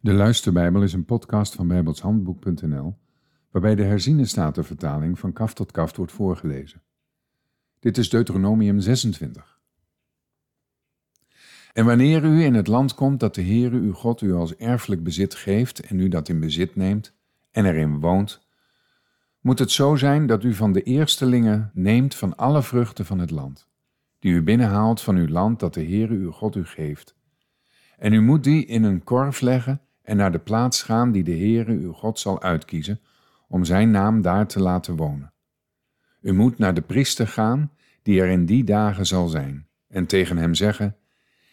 De Luisterbijbel is een podcast van bijbelshandboek.nl, waarbij de herziene statenvertaling van kaf tot kaft wordt voorgelezen. Dit is Deuteronomium 26. En wanneer u in het land komt dat de Heere uw God u als erfelijk bezit geeft en u dat in bezit neemt en erin woont, moet het zo zijn dat u van de eerstelingen neemt van alle vruchten van het land, die u binnenhaalt van uw land dat de Heere uw God u geeft. En u moet die in een korf leggen en naar de plaats gaan die de Heere uw God zal uitkiezen, om zijn naam daar te laten wonen. U moet naar de priester gaan, die er in die dagen zal zijn, en tegen hem zeggen,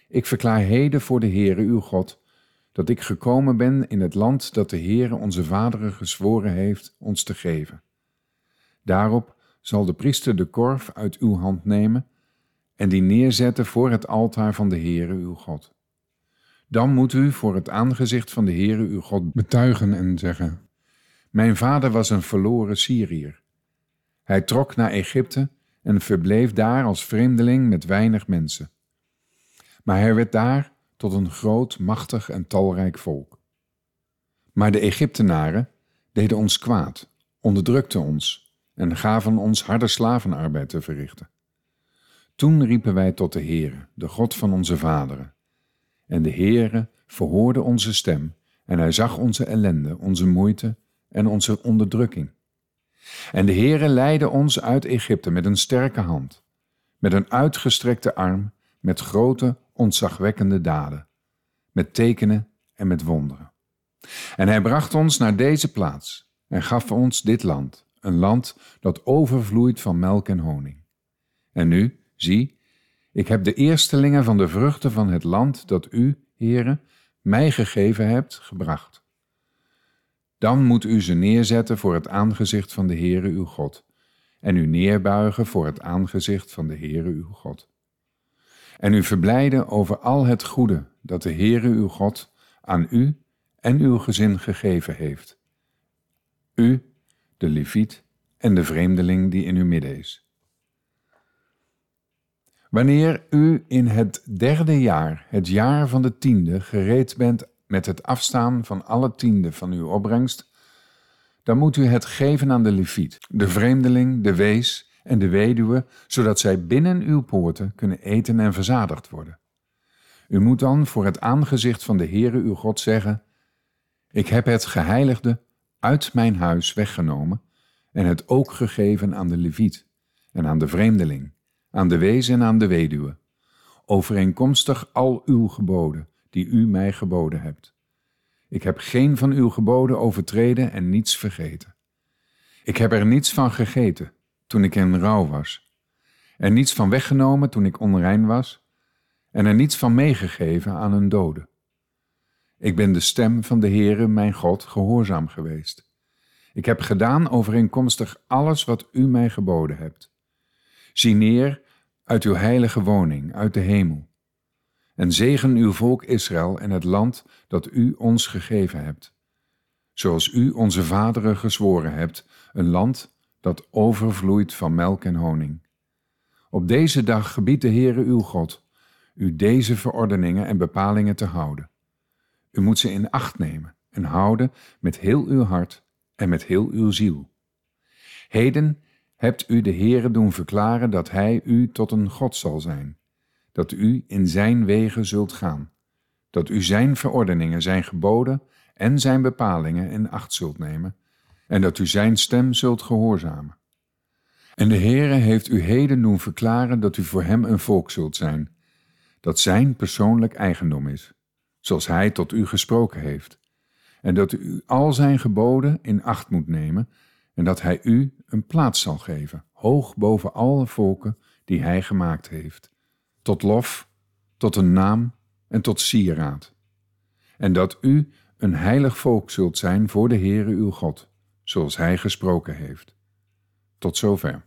Ik verklaar heden voor de Heere uw God, dat ik gekomen ben in het land dat de Heere onze vaderen gezworen heeft ons te geven. Daarop zal de priester de korf uit uw hand nemen en die neerzetten voor het altaar van de Heere uw God. Dan moet u voor het aangezicht van de Heere uw God betuigen en zeggen: Mijn vader was een verloren Syriër. Hij trok naar Egypte en verbleef daar als vreemdeling met weinig mensen. Maar hij werd daar tot een groot, machtig en talrijk volk. Maar de Egyptenaren deden ons kwaad, onderdrukten ons en gaven ons harde slavenarbeid te verrichten. Toen riepen wij tot de Heere, de God van onze vaderen. En de Heere verhoorde onze stem en hij zag onze ellende, onze moeite en onze onderdrukking. En de Heere leidde ons uit Egypte met een sterke hand, met een uitgestrekte arm, met grote, ontzagwekkende daden, met tekenen en met wonderen. En hij bracht ons naar deze plaats en gaf ons dit land, een land dat overvloeit van melk en honing. En nu, zie, ik heb de eerstelingen van de vruchten van het land dat u, Heere, mij gegeven hebt, gebracht. Dan moet u ze neerzetten voor het aangezicht van de Heere uw God, en u neerbuigen voor het aangezicht van de Heere uw God. En u verblijden over al het goede dat de Heere uw God aan u en uw gezin gegeven heeft. U, de Leviet en de vreemdeling die in uw midden is. Wanneer u in het derde jaar, het jaar van de tiende, gereed bent met het afstaan van alle tiende van uw opbrengst, dan moet u het geven aan de leviet, de vreemdeling, de wees en de weduwe, zodat zij binnen uw poorten kunnen eten en verzadigd worden. U moet dan voor het aangezicht van de Heere uw God zeggen, ik heb het geheiligde uit mijn huis weggenomen en het ook gegeven aan de leviet en aan de vreemdeling aan de wees en aan de weduwe, overeenkomstig al uw geboden, die u mij geboden hebt. Ik heb geen van uw geboden overtreden en niets vergeten. Ik heb er niets van gegeten toen ik in rouw was, er niets van weggenomen toen ik onrein was, en er niets van meegegeven aan een dode. Ik ben de stem van de Heere, mijn God, gehoorzaam geweest. Ik heb gedaan overeenkomstig alles wat u mij geboden hebt. Zie neer uit uw heilige woning, uit de hemel. En zegen uw volk Israël en het land dat u ons gegeven hebt. Zoals u onze vaderen gezworen hebt, een land dat overvloeit van melk en honing. Op deze dag gebiedt de Heere uw God u deze verordeningen en bepalingen te houden. U moet ze in acht nemen en houden met heel uw hart en met heel uw ziel. Heden hebt u de Heere doen verklaren dat Hij u tot een God zal zijn, dat u in Zijn wegen zult gaan, dat u Zijn verordeningen, Zijn geboden en Zijn bepalingen in acht zult nemen, en dat u Zijn stem zult gehoorzamen. En de Heere heeft u heden doen verklaren dat u voor Hem een volk zult zijn, dat Zijn persoonlijk eigendom is, zoals Hij tot u gesproken heeft, en dat u al Zijn geboden in acht moet nemen, en dat Hij u een plaats zal geven, hoog boven alle volken die Hij gemaakt heeft, tot lof, tot een naam en tot sieraad. En dat u een heilig volk zult zijn voor de Heere uw God, zoals Hij gesproken heeft. Tot zover.